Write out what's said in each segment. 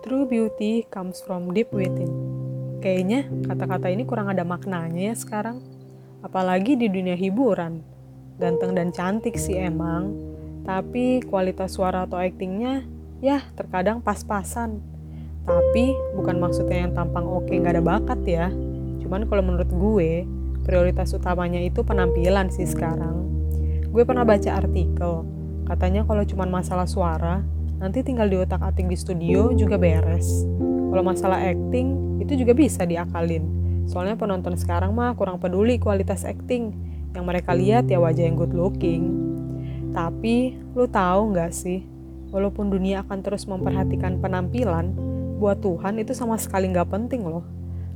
True beauty comes from deep within. Kayaknya kata-kata ini kurang ada maknanya ya sekarang. Apalagi di dunia hiburan. Ganteng dan cantik sih emang. Tapi kualitas suara atau aktingnya ya terkadang pas-pasan. Tapi bukan maksudnya yang tampang oke nggak ada bakat ya. Cuman kalau menurut gue, prioritas utamanya itu penampilan sih sekarang. Gue pernah baca artikel, katanya kalau cuma masalah suara, nanti tinggal di otak atik di studio juga beres. Kalau masalah acting, itu juga bisa diakalin. Soalnya penonton sekarang mah kurang peduli kualitas acting. Yang mereka lihat ya wajah yang good looking. Tapi, lu tahu nggak sih, walaupun dunia akan terus memperhatikan penampilan, buat Tuhan itu sama sekali nggak penting loh.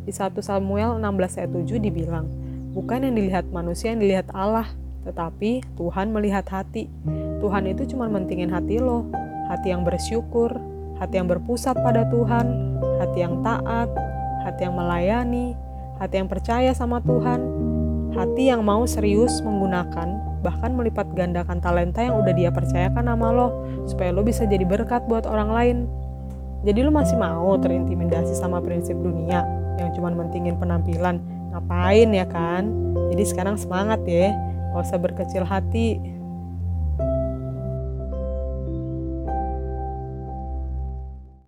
Di 1 Samuel 16 ayat 7 dibilang, bukan yang dilihat manusia yang dilihat Allah, tetapi Tuhan melihat hati. Tuhan itu cuma mentingin hati lo, hati yang bersyukur, hati yang berpusat pada Tuhan, hati yang taat, hati yang melayani, hati yang percaya sama Tuhan, hati yang mau serius menggunakan bahkan melipat gandakan talenta yang udah dia percayakan sama lo supaya lo bisa jadi berkat buat orang lain. Jadi lo masih mau terintimidasi sama prinsip dunia yang cuma mentingin penampilan. Ngapain ya kan? Jadi sekarang semangat ya, gak usah berkecil hati.